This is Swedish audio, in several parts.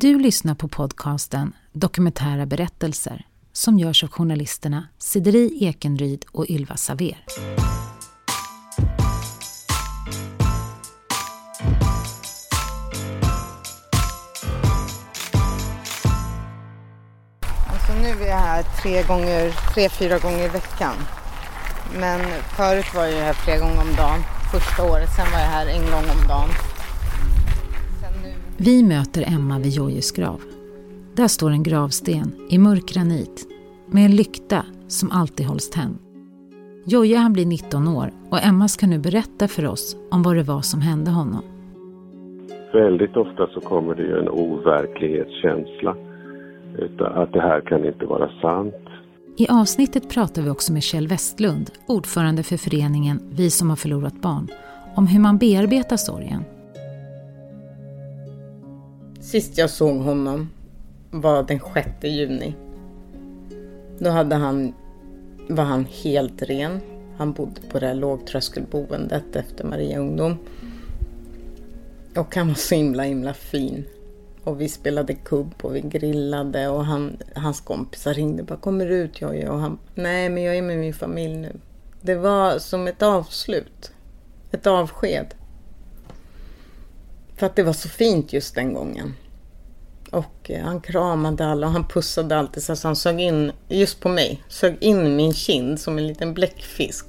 Du lyssnar på podcasten Dokumentära berättelser som görs av journalisterna Sideri Ekenryd och Ylva Saver. Alltså nu är jag här tre, gånger, tre, fyra gånger i veckan. Men förut var jag här flera gånger om dagen. Första året, sen var jag här en gång om dagen. Vi möter Emma vid Jojjes grav. Där står en gravsten i mörk granit med en lykta som alltid hålls tänd. Jojje han blir 19 år och Emma ska nu berätta för oss om vad det var som hände honom. Väldigt ofta så kommer det ju en overklighetskänsla. Att det här kan inte vara sant. I avsnittet pratar vi också med Kjell Westlund, ordförande för föreningen Vi som har förlorat barn, om hur man bearbetar sorgen. Sist jag såg honom var den 6 juni. Då hade han, var han helt ren. Han bodde på det här lågtröskelboendet efter Maria Ungdom. Och han var så himla, himla fin. Och vi spelade kubb och vi grillade och han, hans kompisar ringde bara Kommer du ut Jojje? Och han Nej men jag är med min familj nu. Det var som ett avslut. Ett avsked. För att det var så fint just den gången. Och eh, han kramade alla och han pussade alltid så att han sög in, just på mig, sög in min kind som en liten bläckfisk.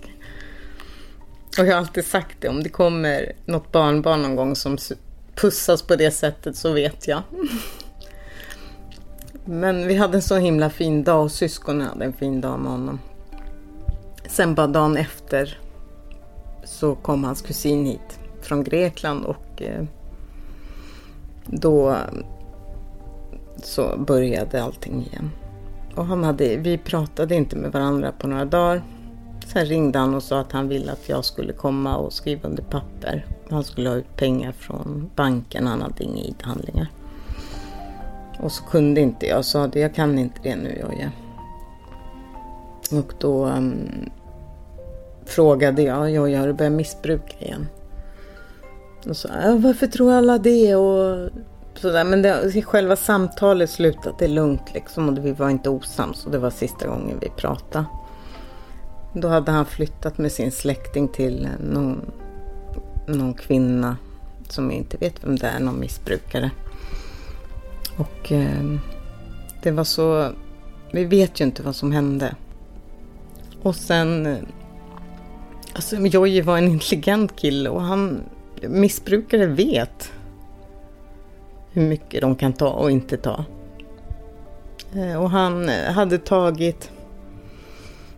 Och jag har alltid sagt det, om det kommer något barnbarn någon gång som pussas på det sättet så vet jag. Men vi hade en så himla fin dag och syskonen hade en fin dag med honom. Sen bara dagen efter så kom hans kusin hit från Grekland och eh, då så började allting igen. Och han hade, vi pratade inte med varandra på några dagar. Sen ringde han och sa att han ville att jag skulle komma och skriva under papper. Han skulle ha ut pengar från banken, han hade inga ID-handlingar. Och så kunde inte jag, sa att jag kan inte det nu Jojje. Och då um, frågade jag, Jojje har du börjat missbruka igen? Och så, varför tror alla det? Och sådär. Men det, själva samtalet slutade lugnt liksom och vi var inte osams och det var sista gången vi pratade. Då hade han flyttat med sin släkting till någon, någon kvinna som jag inte vet vem det är, någon missbrukare. Och eh, det var så... Vi vet ju inte vad som hände. Och sen... Eh, alltså Jojje var en intelligent kille och han... Missbrukare vet hur mycket de kan ta och inte ta. Eh, och han eh, hade tagit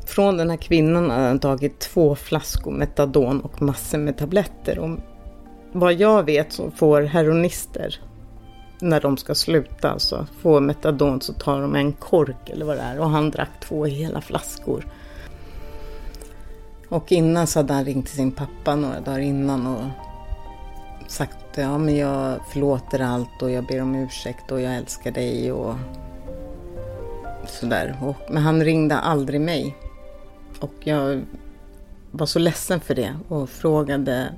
från den här kvinnan hade han tagit två flaskor metadon och massor med tabletter. Och vad jag vet så får heroinister när de ska sluta, alltså få metadon så tar de en kork eller vad det är och han drack två hela flaskor. Och innan så hade han ringt till sin pappa några dagar innan och sagt ja men jag förlåter allt och jag ber om ursäkt och jag älskar dig och sådär. Och, men han ringde aldrig mig. Och jag var så ledsen för det och frågade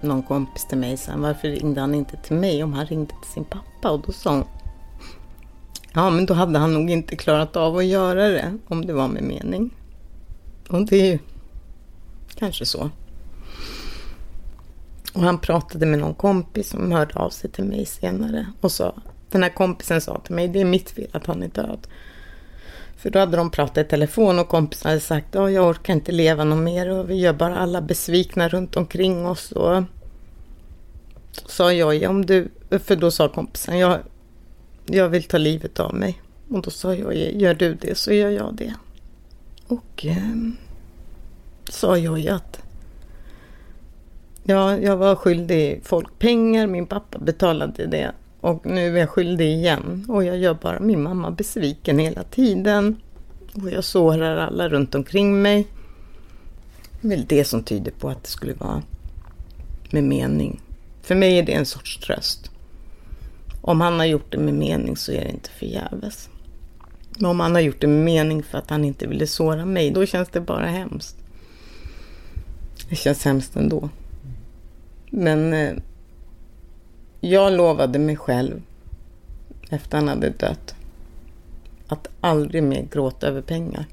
någon kompis till mig sen varför ringde han inte till mig om han ringde till sin pappa? Och då sa hon Ja, men då hade han nog inte klarat av att göra det om det var med mening. Och det är ju kanske så. Och han pratade med någon kompis som hörde av sig till mig senare och sa, den här kompisen sa till mig, det är mitt fel att han är död. För då hade de pratat i telefon och kompisen hade sagt, ja jag orkar inte leva något mer och vi gör bara alla besvikna runt omkring oss. Och sa jag, ja, om du, för då sa kompisen, jag, jag vill ta livet av mig. Och då sa jag, gör du det så gör jag det. Och eh, sa jag att Ja, jag var skyldig folk pengar, min pappa betalade det och nu är jag skyldig igen och jag gör bara min mamma besviken hela tiden. Och jag sårar alla runt omkring mig. Det är väl det som tyder på att det skulle vara med mening. För mig är det en sorts tröst. Om han har gjort det med mening så är det inte förgäves. Men om han har gjort det med mening för att han inte ville såra mig, då känns det bara hemskt. Det känns hemskt ändå. Men eh, jag lovade mig själv efter han hade dött. Att aldrig mer gråta över pengar.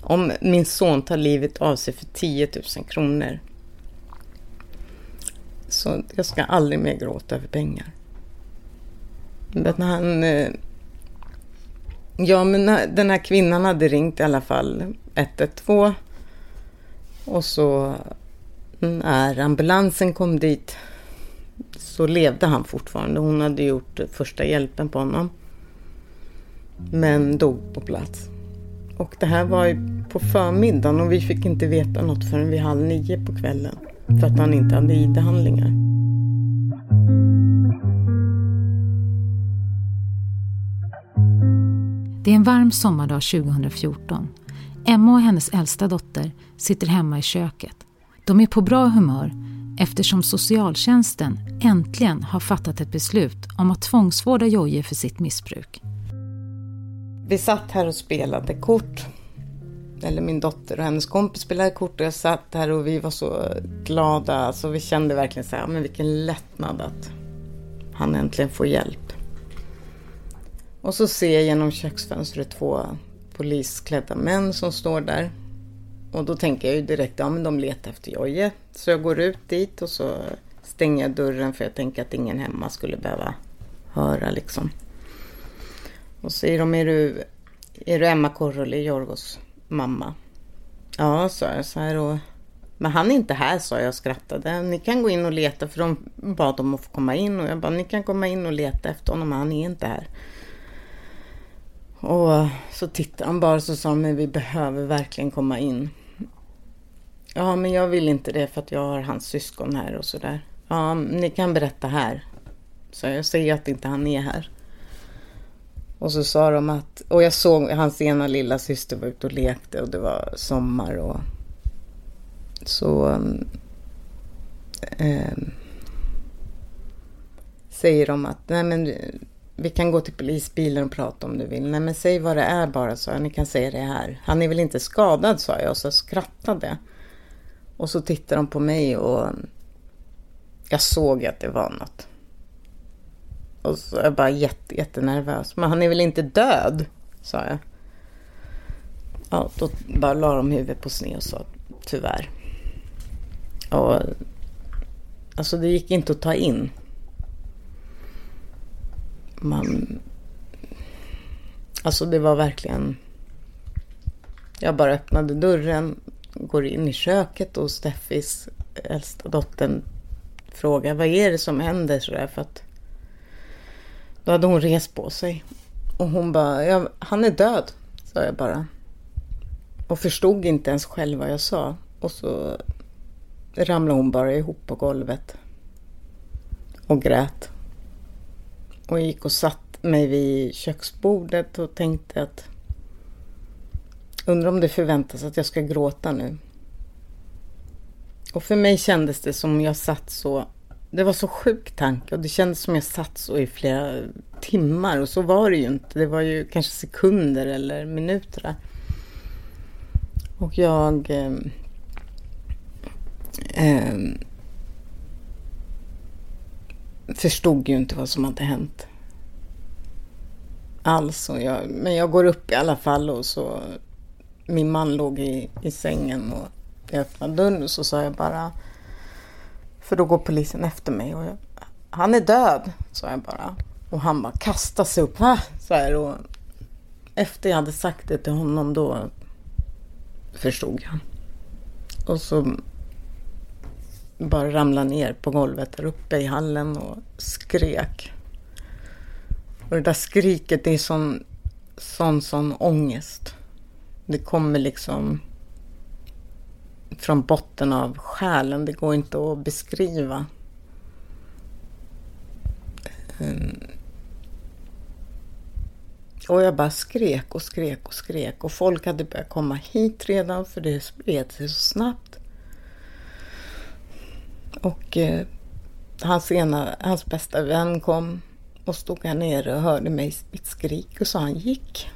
Om min son tar livet av sig för 10 000 kronor. Så jag ska aldrig mer gråta över pengar. Men han... Eh, ja, men den här kvinnan hade ringt i alla fall 112. Och så Mm, när ambulansen kom dit så levde han fortfarande. Hon hade gjort första hjälpen på honom. Men dog på plats. Och det här var ju på förmiddagen och vi fick inte veta något förrän vid halv nio på kvällen. För att han inte hade ID-handlingar. Det är en varm sommardag 2014. Emma och hennes äldsta dotter sitter hemma i köket. De är på bra humör eftersom socialtjänsten äntligen har fattat ett beslut om att tvångsvårda Jojje för sitt missbruk. Vi satt här och spelade kort. Eller min dotter och hennes kompis spelade kort och jag satt här och vi var så glada. Alltså vi kände verkligen så här, men vilken lättnad att han äntligen får hjälp. Och så ser jag genom köksfönstret två polisklädda män som står där. Och då tänker jag ju direkt, ja men de letar efter Jojje. Så jag går ut dit och så stänger jag dörren för jag tänker att ingen hemma skulle behöva höra liksom. Och säger de, är du, är du Emma Korroli, Jorgos mamma? Ja, sa jag så här och men han är inte här, sa jag och skrattade. Ni kan gå in och leta, för de bad om att få komma in. Och jag bara, ni kan komma in och leta efter honom, han är inte här. Och så tittade han bara och så sa, men vi behöver verkligen komma in. Ja, men jag vill inte det för att jag har hans syskon här och sådär. Ja, ni kan berätta här. Så jag säger att inte han är här. Och så sa de att, och jag såg hans ena lilla syster var ute och lekte och det var sommar och så eh, säger de att nej men vi kan gå till polisbilen och prata om du vill. Nej men säg vad det är bara, så Ni kan säga det här. Han är väl inte skadad, sa jag och så skrattade. Och så tittade de på mig och jag såg att det var något. Och så är jag bara jätte, jättenervös. Men han är väl inte död? Sa jag. Ja, då bara la de huvudet på sned och sa tyvärr. Och alltså det gick inte att ta in. Man... Alltså det var verkligen... Jag bara öppnade dörren, går in i köket och Steffis äldsta dottern frågar vad är det som händer sådär för att då hade hon rest på sig. Och hon bara, ja, han är död, sa jag bara. Och förstod inte ens själv vad jag sa. Och så ramlade hon bara ihop på golvet. Och grät. Och gick och satt mig vid köksbordet och tänkte att undrar om det förväntas att jag ska gråta nu. Och för mig kändes det som jag satt så det var så sjuk tanke och det kändes som jag satt så i flera timmar och så var det ju inte. Det var ju kanske sekunder eller minuter. Och jag eh, eh, förstod ju inte vad som hade hänt. Alls. Jag, men jag går upp i alla fall och så min man låg i, i sängen och jag öppnade dörren och så sa jag bara för då går polisen efter mig och jag, han är död, sa jag bara. Och han bara kastade sig upp, va? Så här, och efter jag hade sagt det till honom då förstod jag. Och så bara ramlade ner på golvet där uppe i hallen och skrek. Och det där skriket, det är sån, sån, sån ångest. Det kommer liksom från botten av själen. Det går inte att beskriva. Ehm. Och jag bara skrek och skrek och skrek och folk hade börjat komma hit redan för det spred sig så snabbt. Och eh, hans, ena, hans bästa vän kom och stod här nere och hörde mig, mitt skrik och så han gick.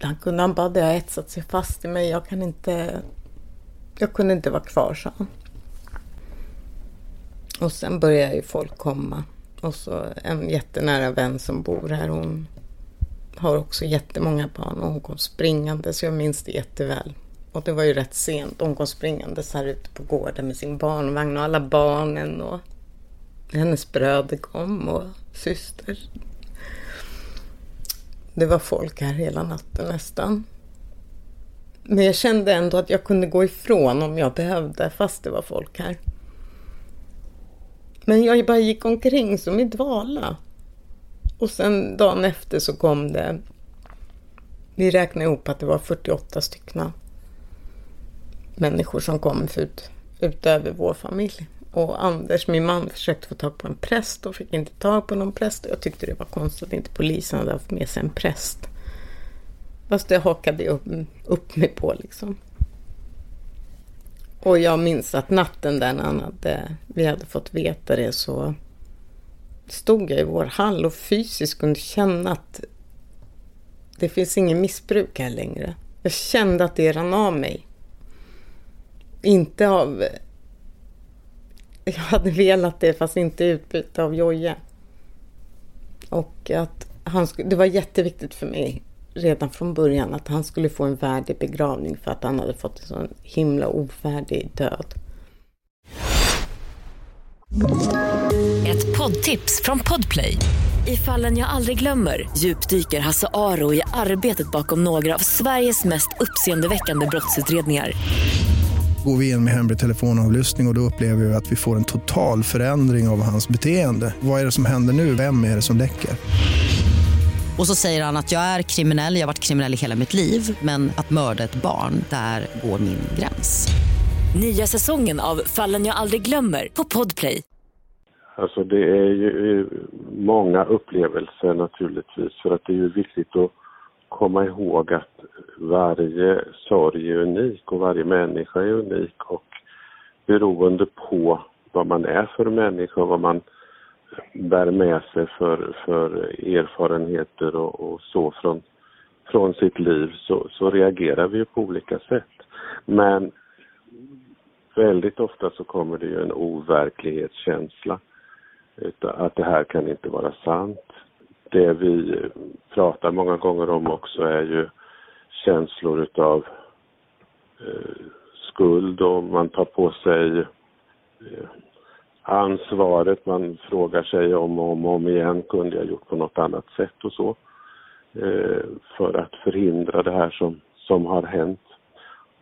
Han kunde, han bara, det har etsat sig fast i mig, jag kan inte jag kunde inte vara kvar, sa han. Och sen började ju folk komma. Och så en jättenära vän som bor här. Hon har också jättemånga barn och hon kom springande så jag minns det jätteväl. Och det var ju rätt sent. Hon kom springande så här ute på gården med sin barnvagn och alla barnen och hennes bröder kom och syster. Det var folk här hela natten nästan. Men jag kände ändå att jag kunde gå ifrån om jag behövde fast det var folk här. Men jag bara gick omkring som i dvala. Och sen dagen efter så kom det, vi räknade ihop att det var 48 stycken människor som kom ut, utöver vår familj. Och Anders, min man, försökte få tag på en präst och fick inte tag på någon präst. Jag tyckte det var konstigt att inte polisen hade haft med sig en präst. Fast det hakade jag upp, upp mig på liksom. Och jag minns att natten där när hade, vi hade fått veta det så stod jag i vår hall och fysiskt kunde känna att det finns ingen missbruk här längre. Jag kände att det rann av mig. Inte av... Jag hade velat det fast inte utbyte av Jojje. Och att han, det var jätteviktigt för mig redan från början att han skulle få en värdig begravning för att han hade fått en sån himla ovärdig död. Ett poddtips från Podplay. I fallen jag aldrig glömmer djupdyker Hasse Aro i arbetet bakom några av Sveriges mest uppseendeväckande brottsutredningar. Går vi in med hemlig telefonavlyssning och, och då upplever vi att vi får en total förändring av hans beteende. Vad är det som händer nu? Vem är det som läcker? Och så säger han att jag är kriminell, jag har varit kriminell i hela mitt liv men att mörda ett barn, där går min gräns. Nya säsongen av Fallen jag aldrig glömmer på Podplay. Alltså det är ju många upplevelser naturligtvis för att det är ju viktigt att komma ihåg att varje sorg är unik och varje människa är unik och beroende på vad man är för människa och vad man bär med sig för, för erfarenheter och, och så från, från sitt liv så, så reagerar vi på olika sätt. Men väldigt ofta så kommer det ju en overklighetskänsla. Att det här kan inte vara sant. Det vi pratar många gånger om också är ju känslor utav eh, skuld och man tar på sig eh, ansvaret. Man frågar sig om och om, om igen, kunde jag gjort på något annat sätt och så. Eh, för att förhindra det här som, som har hänt.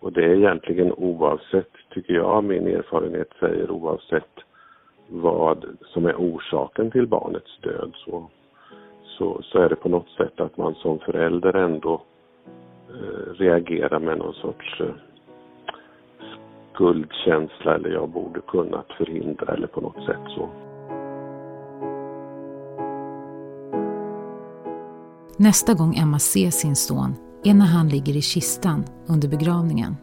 Och det är egentligen oavsett, tycker jag, min erfarenhet säger oavsett vad som är orsaken till barnets död så, så, så är det på något sätt att man som förälder ändå eh, reagerar med någon sorts eh, skuldkänsla eller jag borde kunnat förhindra eller på något sätt så. Nästa gång Emma ser sin son är när han ligger i kistan under begravningen.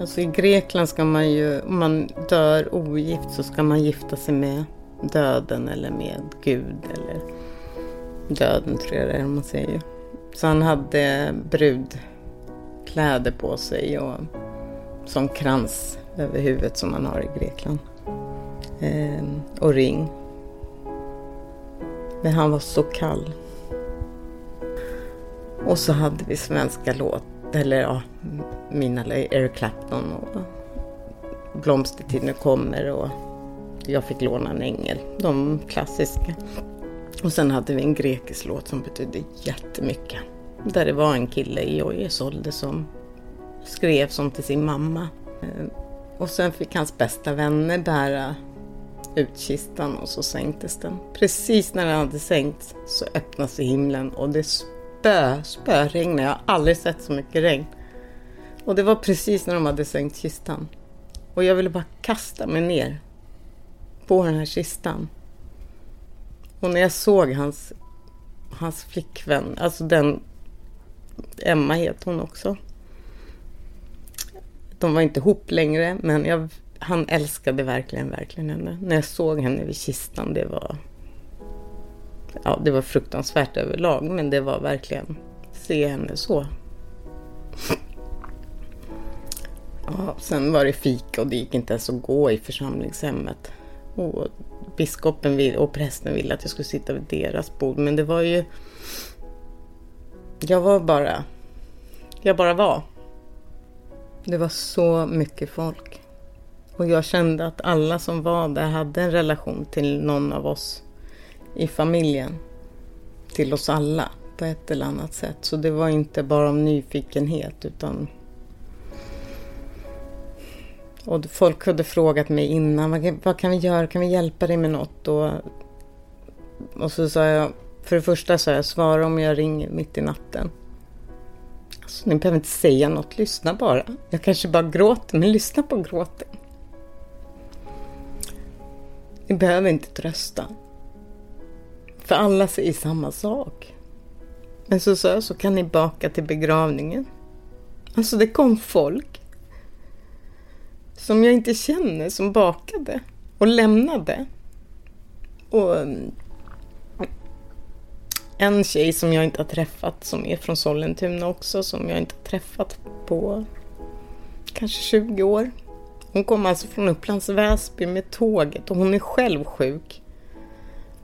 Alltså i Grekland ska man ju, om man dör ogift så ska man gifta sig med döden eller med Gud eller döden tror jag det är man säger. Så han hade brudkläder på sig och som krans över huvudet som man har i Grekland. Eh, och ring. Men han var så kall. Och så hade vi svenska låt, eller ja, mina Eric Clapton och Blomstertid nu kommer och jag fick låna en ängel. De klassiska. Och sen hade vi en grekisk låt som betydde jättemycket. Där det var en kille i Ojes ålder som skrev som till sin mamma. Eh, och sen fick hans bästa vänner bära ut kistan och så sänktes den. Precis när den hade sänkts så öppnas himlen och det spö, spöregnade. Jag har aldrig sett så mycket regn. Och det var precis när de hade sänkt kistan. Och jag ville bara kasta mig ner på den här kistan. Och när jag såg hans, hans flickvän, alltså den Emma heter hon också. De var inte ihop längre, men jag, han älskade verkligen, verkligen henne. När jag såg henne vid kistan, det var... Ja, det var fruktansvärt överlag, men det var verkligen... Se henne så. Ja, sen var det fika och det gick inte ens att gå i församlingshemmet. Och biskopen och prästen ville att jag skulle sitta vid deras bord. Men det var ju... Jag var bara... Jag bara var. Det var så mycket folk. Och jag kände att alla som var där hade en relation till någon av oss i familjen. Till oss alla på ett eller annat sätt. Så det var inte bara om nyfikenhet utan och folk hade frågat mig innan, vad, vad kan vi göra, kan vi hjälpa dig med något? Och, och så sa jag, för det första sa jag, svara om jag ringer mitt i natten. Alltså, ni behöver inte säga något, lyssna bara. Jag kanske bara gråter, men lyssna på gråten. Ni behöver inte trösta. För alla säger samma sak. Men så sa jag, så kan ni baka till begravningen. Alltså det kom folk som jag inte känner som bakade och lämnade. Och mm, en tjej som jag inte har träffat som är från Sollentuna också som jag inte har träffat på kanske 20 år. Hon kom alltså från Upplands Väsby med tåget och hon är själv sjuk.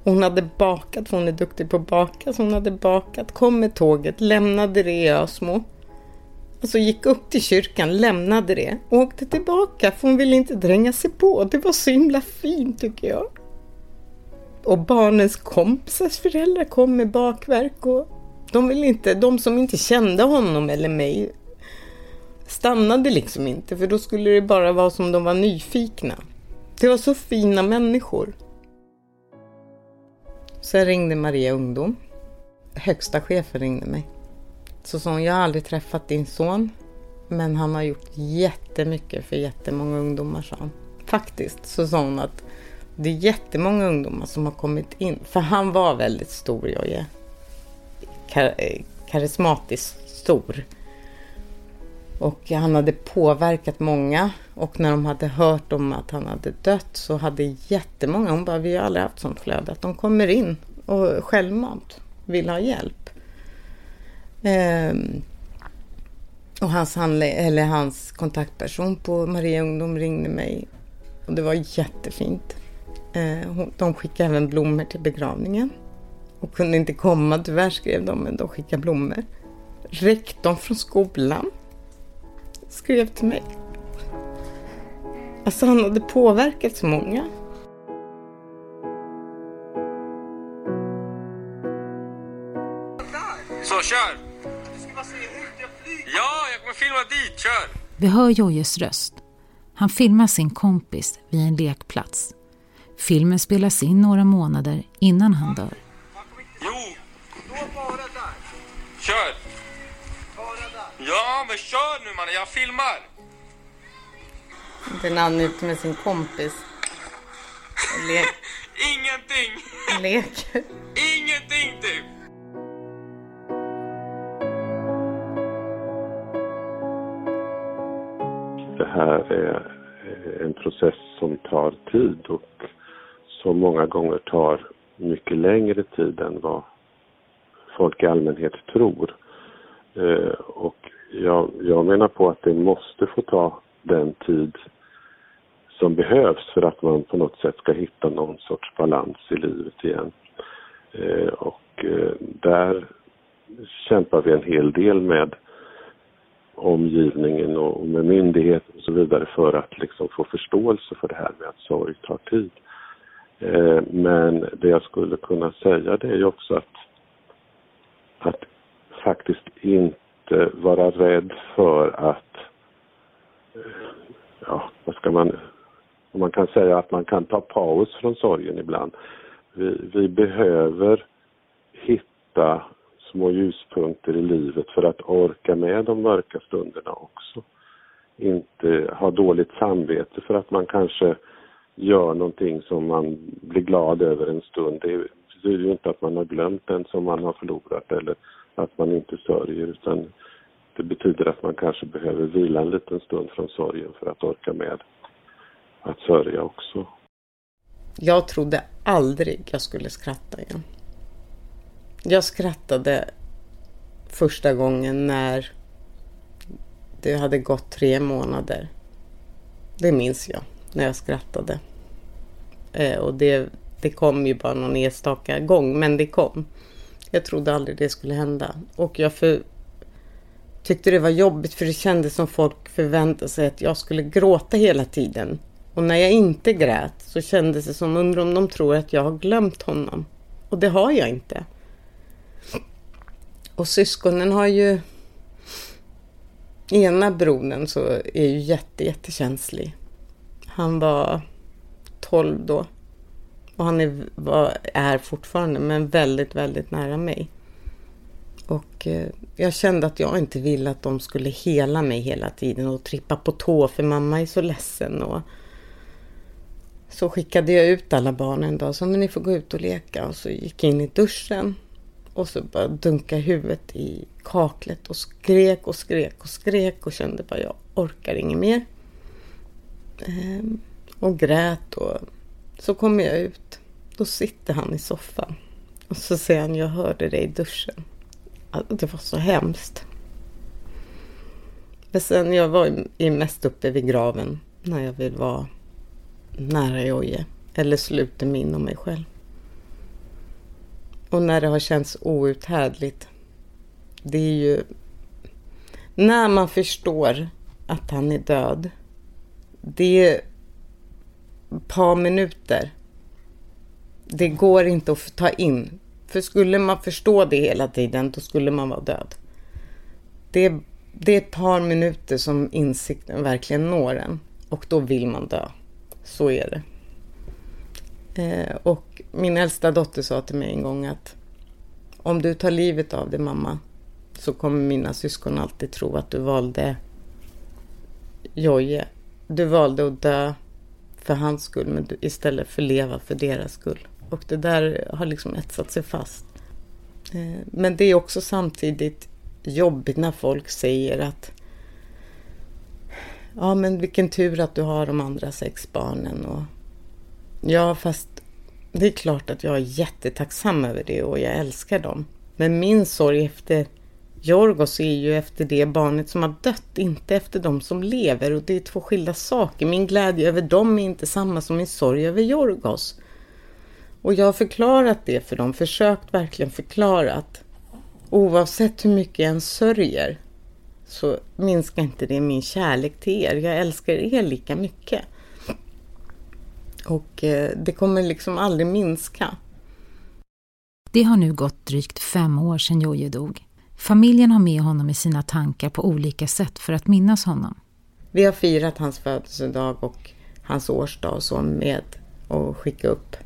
Hon hade bakat, för hon är duktig på att baka, så hon hade bakat, kom med tåget, lämnade det i Ösmo och så gick upp till kyrkan, lämnade det och åkte tillbaka för hon ville inte dränga sig på. Det var så himla fint tycker jag. Och barnens kompisars föräldrar kom med bakverk och de, ville inte, de som inte kände honom eller mig stannade liksom inte för då skulle det bara vara som de var nyfikna. Det var så fina människor. Sen ringde Maria Ungdom. Högsta chefen ringde mig. Så sa hon, jag har aldrig träffat din son, men han har gjort jättemycket för jättemånga ungdomar, sa han. Faktiskt så sa hon att det är jättemånga ungdomar som har kommit in, för han var väldigt stor, Jojje. Kar eh, karismatiskt stor. Och han hade påverkat många och när de hade hört om att han hade dött så hade jättemånga, hon bara, vi har aldrig haft sånt flöde, att de kommer in och självmant vill ha hjälp. Ehm, och hans, eller hans kontaktperson på Maria Ungdom ringde mig och det var jättefint. Ehm, de skickade även blommor till begravningen och kunde inte komma tyvärr skrev de, men de skickade blommor. Rektorn från skolan skrev till mig. Alltså han hade påverkat så många. Så kör! Dit, kör! Vi hör Jojjes röst. Han filmar sin kompis vid en lekplats. Filmen spelas in några månader innan han dör. Jo! Kör! Ja, men kör nu mannen, jag filmar! Den han ute med sin kompis. Le Ingenting! Leker. Ingenting typ! Det här är eh, en process som tar tid och som många gånger tar mycket längre tid än vad folk i allmänhet tror. Eh, och jag, jag menar på att det måste få ta den tid som behövs för att man på något sätt ska hitta någon sorts balans i livet igen. Eh, och där kämpar vi en hel del med omgivningen och med myndigheter och så vidare för att liksom få förståelse för det här med att sorg tar tid. Eh, men det jag skulle kunna säga det är ju också att, att faktiskt inte vara rädd för att, eh, ja, vad ska man, man kan säga att man kan ta paus från sorgen ibland. Vi, vi behöver hitta små ljuspunkter i livet för att orka med de mörka stunderna också. Inte ha dåligt samvete för att man kanske gör någonting som man blir glad över en stund. Det betyder ju inte att man har glömt den som man har förlorat eller att man inte sörjer utan det betyder att man kanske behöver vila en liten stund från sorgen för att orka med att sörja också. Jag trodde aldrig jag skulle skratta igen. Jag skrattade första gången när det hade gått tre månader. Det minns jag, när jag skrattade. Eh, och det, Det kom ju bara någon enstaka gång, men det kom. Jag trodde aldrig det skulle hända. Och jag för, tyckte det var jobbigt för det kändes som folk förväntade sig att jag skulle gråta hela tiden. Och när jag inte grät så kändes det som undrar om de tror att jag har glömt honom. Och det har jag inte. Och syskonen har ju... Ena brodern så är ju jätte, jättekänslig. Han var 12 då. Och han är, var, är fortfarande, men väldigt, väldigt nära mig. Och eh, jag kände att jag inte ville att de skulle hela mig hela tiden och trippa på tå för mamma är så ledsen. Och så skickade jag ut alla barnen en dag, så men ni får gå ut och leka. Och så gick jag in i duschen och så bara dunka huvudet i kaklet och skrek och skrek och skrek och kände bara jag orkar inget mer. Ehm, och grät och så kommer jag ut. Då sitter han i soffan. Och så säger han, jag hörde dig i duschen. Alltså, det var så hemskt. Men sen jag var ju mest uppe vid graven när jag vill vara nära Jojje. Eller sluta min och mig själv. Och när det har känts outhärdligt. Det är ju när man förstår att han är död. Det är ett par minuter. Det går inte att ta in. För skulle man förstå det hela tiden, då skulle man vara död. Det är, det är ett par minuter som insikten verkligen når en. Och då vill man dö. Så är det. Eh, och min äldsta dotter sa till mig en gång att om du tar livet av dig mamma så kommer mina syskon alltid tro att du valde Jojje. Du valde att dö för hans skull men du, istället för leva för deras skull. Och det där har liksom etsat sig fast. Eh, men det är också samtidigt jobbigt när folk säger att Ja men vilken tur att du har de andra sex barnen. Och, ja fast det är klart att jag är jättetacksam över det och jag älskar dem. Men min sorg efter Jorgos är ju efter det barnet som har dött, inte efter de som lever. Och det är två skilda saker. Min glädje över dem är inte samma som min sorg över Jorgos. Och jag har förklarat det för dem, försökt verkligen förklara att oavsett hur mycket jag än sörjer så minskar inte det min kärlek till er. Jag älskar er lika mycket. Och eh, det kommer liksom aldrig minska. Det har nu gått drygt fem år sedan Jojje dog. Familjen har med honom i sina tankar på olika sätt för att minnas honom. Vi har firat hans födelsedag och hans årsdag och så med att skicka upp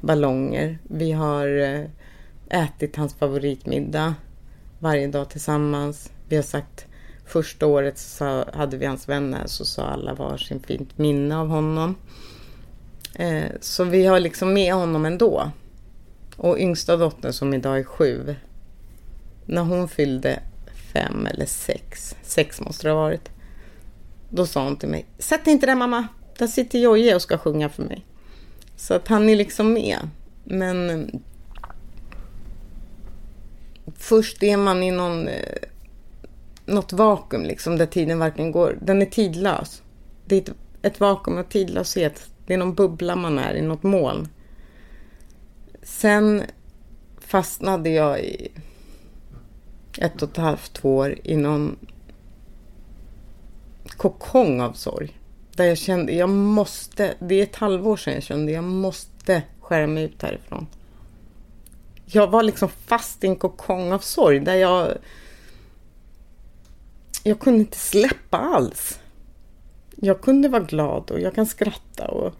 ballonger. Vi har eh, ätit hans favoritmiddag varje dag tillsammans. Vi har sagt första året så hade vi hans vänner så sa alla varsin fint minne av honom. Eh, så vi har liksom med honom ändå. Och yngsta dottern som idag är sju. När hon fyllde fem eller sex, sex måste det ha varit. Då sa hon till mig, sätt dig inte där mamma, där sitter Jojje och ska sjunga för mig. Så att han är liksom med. Men eh, först är man i någon, eh, något vakuum liksom där tiden verkligen går. Den är tidlös. Det är ett, ett vakuum av tidlöshet. Det är någon bubbla man är i, något moln. Sen fastnade jag i ett och ett halvt, två år i någon kokong av sorg. Där jag kände, jag måste, det är ett halvår sedan jag kände, jag måste skära mig ut härifrån. Jag var liksom fast i en kokong av sorg där jag... Jag kunde inte släppa alls. Jag kunde vara glad och jag kan skratta och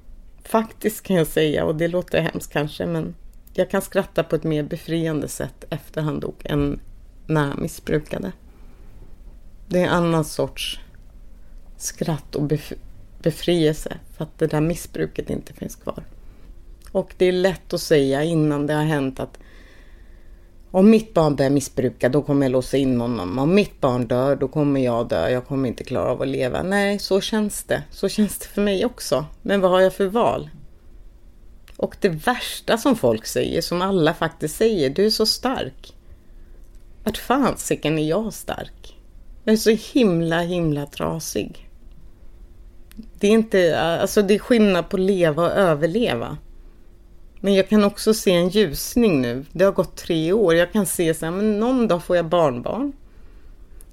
faktiskt kan jag säga, och det låter hemskt kanske, men jag kan skratta på ett mer befriande sätt efter han dog än när han missbrukade. Det är en annan sorts skratt och bef befrielse för att det där missbruket inte finns kvar. Och det är lätt att säga innan det har hänt att om mitt barn börjar missbruka då kommer jag låsa in honom. Om mitt barn dör då kommer jag dö. Jag kommer inte klara av att leva. Nej, så känns det. Så känns det för mig också. Men vad har jag för val? Och det värsta som folk säger, som alla faktiskt säger, du är så stark. Vart fasiken är jag stark? Jag är så himla, himla trasig. Det är inte, alltså det är skillnad på leva och överleva. Men jag kan också se en ljusning nu. Det har gått tre år. Jag kan se så här, men någon dag får jag barnbarn.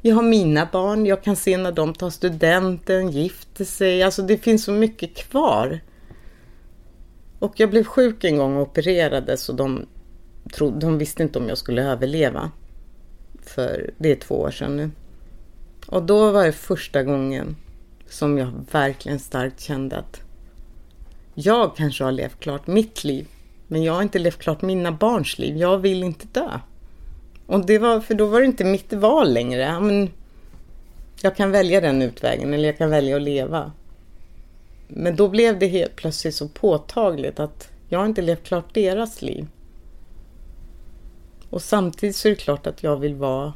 Jag har mina barn. Jag kan se när de tar studenten, gifter sig. Alltså det finns så mycket kvar. Och jag blev sjuk en gång och opererades och de, trodde, de visste inte om jag skulle överleva. För det är två år sedan nu. Och då var det första gången som jag verkligen starkt kände att jag kanske har levt klart mitt liv. Men jag har inte levt klart mina barns liv. Jag vill inte dö. Och det var, för då var det inte mitt val längre. Men jag kan välja den utvägen eller jag kan välja att leva. Men då blev det helt plötsligt så påtagligt att jag har inte levt klart deras liv. Och samtidigt så är det klart att jag vill vara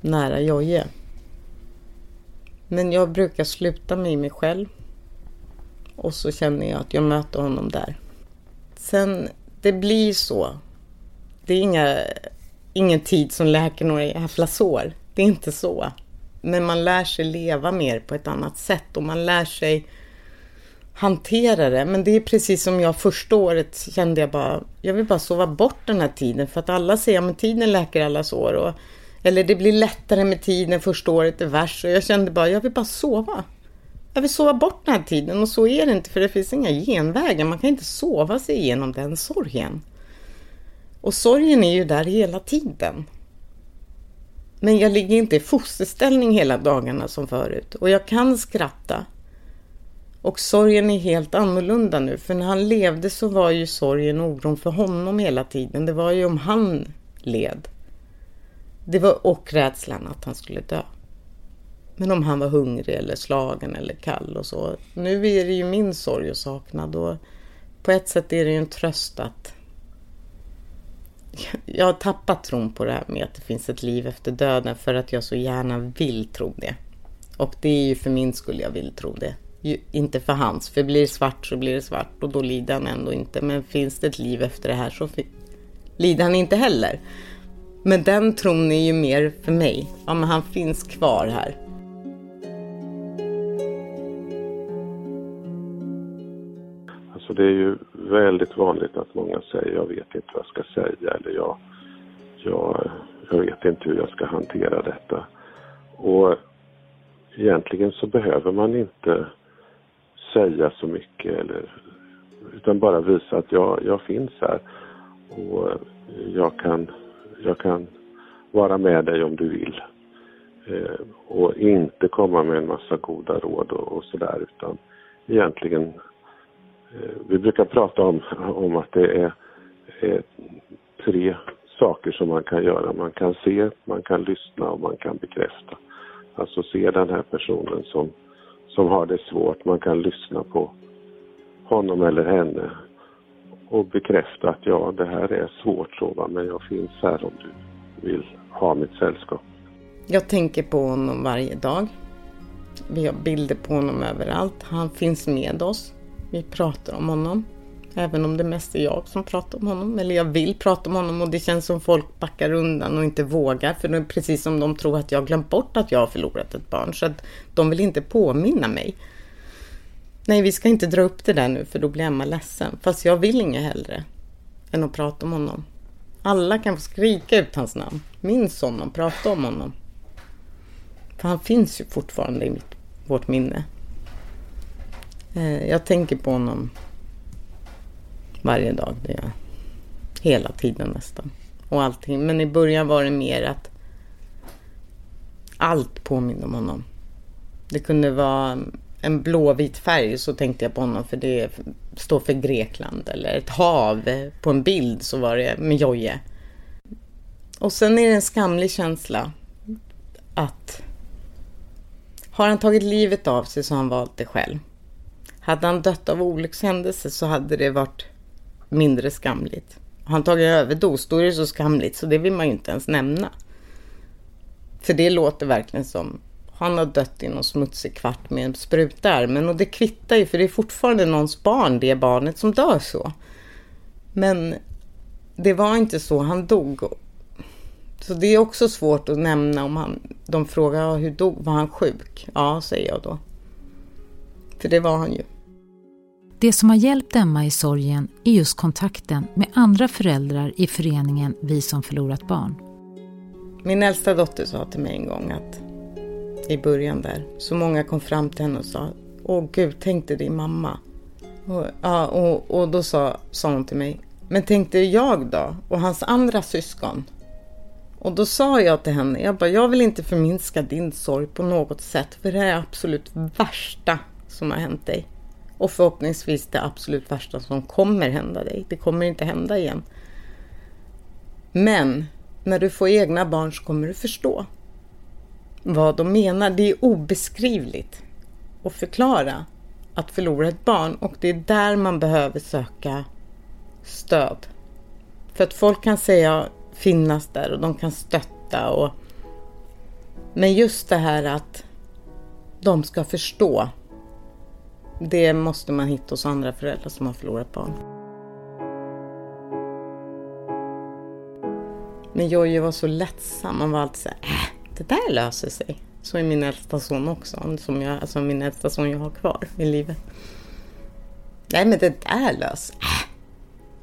nära Jojje. Men jag brukar sluta med mig själv. Och så känner jag att jag möter honom där. Sen, det blir så. Det är inga, ingen tid som läker några jävla sår. Det är inte så. Men man lär sig leva mer på ett annat sätt och man lär sig hantera det. Men det är precis som jag första året kände jag bara, jag vill bara sova bort den här tiden. För att alla säger att tiden läker alla sår. Och, eller det blir lättare med tiden, första året är värst. Och jag kände bara, jag vill bara sova. Jag vill sova bort den här tiden och så är det inte för det finns inga genvägar. Man kan inte sova sig igenom den sorgen. Och sorgen är ju där hela tiden. Men jag ligger inte i fosterställning hela dagarna som förut. Och jag kan skratta. Och sorgen är helt annorlunda nu. För när han levde så var ju sorgen och oron för honom hela tiden. Det var ju om han led. Det var och rädslan att han skulle dö. Men om han var hungrig eller slagen eller kall och så. Nu är det ju min sorg och saknad och på ett sätt är det ju en tröst att jag har tappat tron på det här med att det finns ett liv efter döden för att jag så gärna vill tro det. Och det är ju för min skull jag vill tro det. Inte för hans, för blir det svart så blir det svart och då lider han ändå inte. Men finns det ett liv efter det här så lider han inte heller. Men den tron är ju mer för mig. Ja, men han finns kvar här. Det är ju väldigt vanligt att många säger jag vet inte vad jag ska säga eller jag, jag, jag vet inte hur jag ska hantera detta. Och egentligen så behöver man inte säga så mycket eller utan bara visa att jag, jag finns här och jag kan, jag kan vara med dig om du vill. Eh, och inte komma med en massa goda råd och, och sådär utan egentligen Eh, vi brukar prata om, om att det är, är tre saker som man kan göra. Man kan se, man kan lyssna och man kan bekräfta. Alltså se den här personen som, som har det svårt. Man kan lyssna på honom eller henne och bekräfta att ja, det här är svårt så va, men jag finns här om du vill ha mitt sällskap. Jag tänker på honom varje dag. Vi har bilder på honom överallt. Han finns med oss. Vi pratar om honom. Även om det mest är jag som pratar om honom. Eller jag vill prata om honom och det känns som folk backar undan och inte vågar. För det är precis som de tror att jag har glömt bort att jag har förlorat ett barn. Så att de vill inte påminna mig. Nej, vi ska inte dra upp det där nu för då blir Emma ledsen. Fast jag vill inget hellre än att prata om honom. Alla kan få skrika ut hans namn. Minns honom, prata om honom. För han finns ju fortfarande i mitt, vårt minne. Eh, jag tänker på honom varje dag. Det gör Hela tiden nästan. Och allting. Men i början var det mer att allt påminner om honom. Det kunde vara en blåvit färg så tänkte jag på honom för det står för Grekland. Eller ett hav på en bild så var det med Jojje. Och sen är det en skamlig känsla att har han tagit livet av sig så har han valt det själv. Hade han dött av olyckshändelse så hade det varit mindre skamligt. Har han tagit en överdos då är det så skamligt så det vill man ju inte ens nämna. För det låter verkligen som han har dött i någon smutsig kvart med en spruta i armen och det kvittar ju för det är fortfarande någons barn, det barnet som dör så. Men det var inte så han dog. Så det är också svårt att nämna om han, de frågar hur dog, var han sjuk? Ja, säger jag då. För det var han ju. Det som har hjälpt Emma i sorgen är just kontakten med andra föräldrar i föreningen Vi som förlorat barn. Min äldsta dotter sa till mig en gång att i början där, så många kom fram till henne och sa Åh gud, tänk dig din mamma. Och, ja, och, och då sa, sa hon till mig, men tänkte jag då? Och hans andra syskon? Och då sa jag till henne, jag bara, jag vill inte förminska din sorg på något sätt, för det här är det absolut värsta som har hänt dig. Och förhoppningsvis det absolut värsta som kommer hända dig. Det kommer inte hända igen. Men när du får egna barn så kommer du förstå vad de menar. Det är obeskrivligt att förklara att förlora ett barn och det är där man behöver söka stöd. För att folk kan säga finnas där och de kan stötta och men just det här att de ska förstå. Det måste man hitta hos andra föräldrar som har förlorat barn. Men Jojje var så lättsam. Han var alltid så här, äh, det där löser sig. Så är min äldsta son också. Som jag, alltså min äldsta son jag har kvar i livet. Nej men det där löser äh.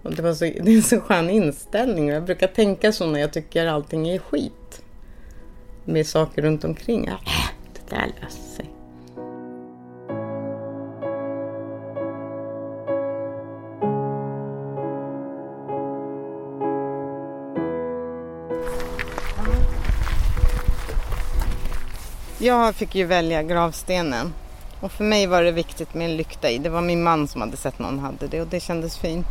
Och det, var så, det är en så skön inställning. Jag brukar tänka så när jag tycker allting är skit. Med saker runt omkring. Äh, det där löser sig. Jag fick ju välja gravstenen. Och för mig var det viktigt med en lykta i. Det var min man som hade sett någon hade det och det kändes fint.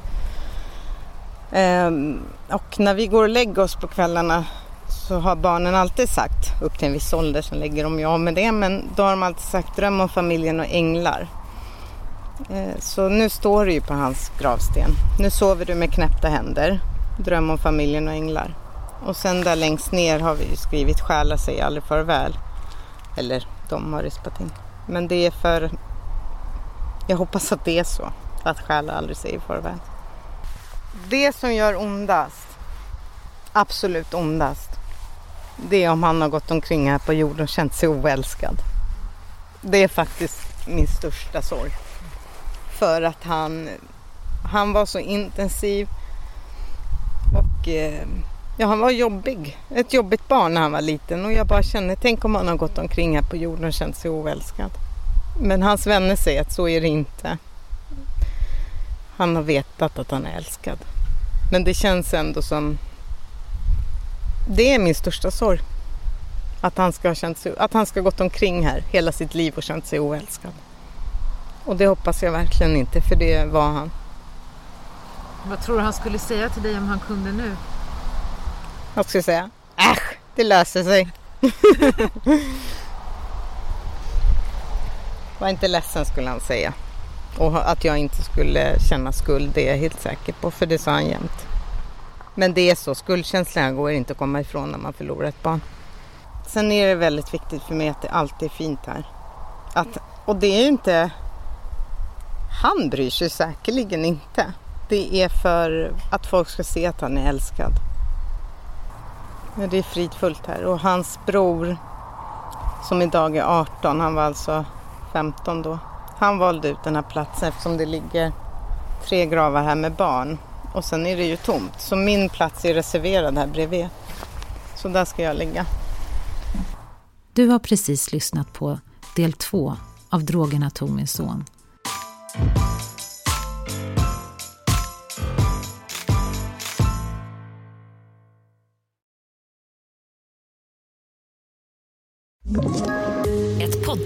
Ehm, och när vi går och lägger oss på kvällarna så har barnen alltid sagt, upp till en viss ålder, sen lägger de ju av med det, men då har de alltid sagt dröm om familjen och änglar. Ehm, så nu står det ju på hans gravsten. Nu sover du med knäppta händer. Dröm om familjen och änglar. Och sen där längst ner har vi ju skrivit själa sig aldrig farväl. Eller de har rispat in. Men det är för... Jag hoppas att det är så. Att själar aldrig säger farväl. Det som gör ondast, absolut ondast, det är om han har gått omkring här på jorden och känt sig oälskad. Det är faktiskt min största sorg. För att han, han var så intensiv och eh, Ja, han var jobbig. Ett jobbigt barn när han var liten och jag bara känner, tänk om han har gått omkring här på jorden och känt sig oälskad. Men hans vänner säger att så är det inte. Han har vetat att han är älskad. Men det känns ändå som... Det är min största sorg. Att han ska ha känt sig, att han ska ha gått omkring här hela sitt liv och känt sig oälskad. Och det hoppas jag verkligen inte, för det var han. Vad tror du han skulle säga till dig om han kunde nu? Vad ska jag säga? Äsch, det löser sig. Var inte ledsen skulle han säga. Och att jag inte skulle känna skuld det är jag helt säker på för det sa han jämt. Men det är så, skuldkänslan går inte att komma ifrån när man förlorar ett barn. Sen är det väldigt viktigt för mig att det alltid är fint här. Att, och det är ju inte... Han bryr sig säkerligen inte. Det är för att folk ska se att han är älskad. Ja, det är fridfullt här och hans bror som idag är 18, han var alltså 15 då. Han valde ut den här platsen eftersom det ligger tre gravar här med barn och sen är det ju tomt. Så min plats är reserverad här bredvid. Så där ska jag ligga. Du har precis lyssnat på del två av Drogerna tog min son.